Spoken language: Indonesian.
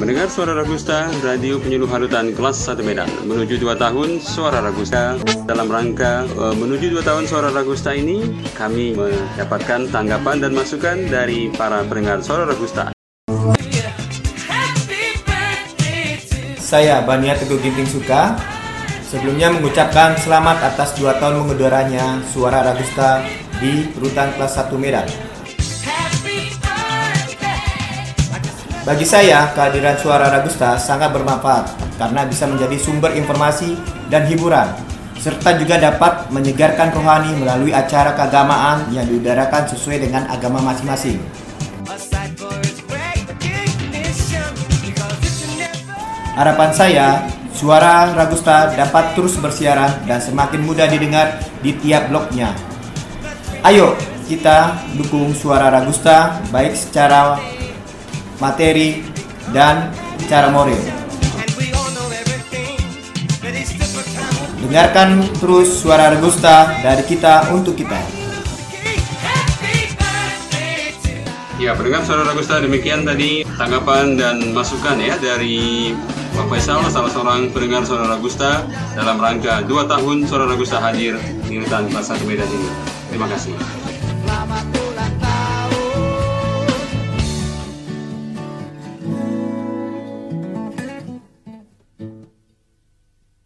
pendengar Suara Ragusta, Radio Penyuluh Halutan kelas 1 Medan. Menuju 2 tahun Suara Ragusta. Dalam rangka uh, menuju 2 tahun Suara Ragusta ini Kami mendapatkan tanggapan dan masukan dari para pendengar Suara Ragusta. Saya Bania Teguh Ginting Suka Sebelumnya mengucapkan selamat atas 2 tahun mengedaranya Suara Ragusta di Rutan kelas 1 Medan Bagi saya, kehadiran suara Ragusta sangat bermanfaat karena bisa menjadi sumber informasi dan hiburan, serta juga dapat menyegarkan rohani melalui acara keagamaan yang diudarakan sesuai dengan agama masing-masing. Harapan saya, suara Ragusta dapat terus bersiaran dan semakin mudah didengar di tiap blognya. Ayo, kita dukung suara Ragusta baik secara materi, dan cara moral. Dengarkan terus suara Regusta dari kita untuk kita. Ya, pendengar suara Ragusta demikian tadi tanggapan dan masukan ya dari Pak Faisal, salah seorang pendengar suara Ragusta dalam rangka 2 tahun suara Ragusta hadir di Kelas 1 Medan ini. Terima kasih.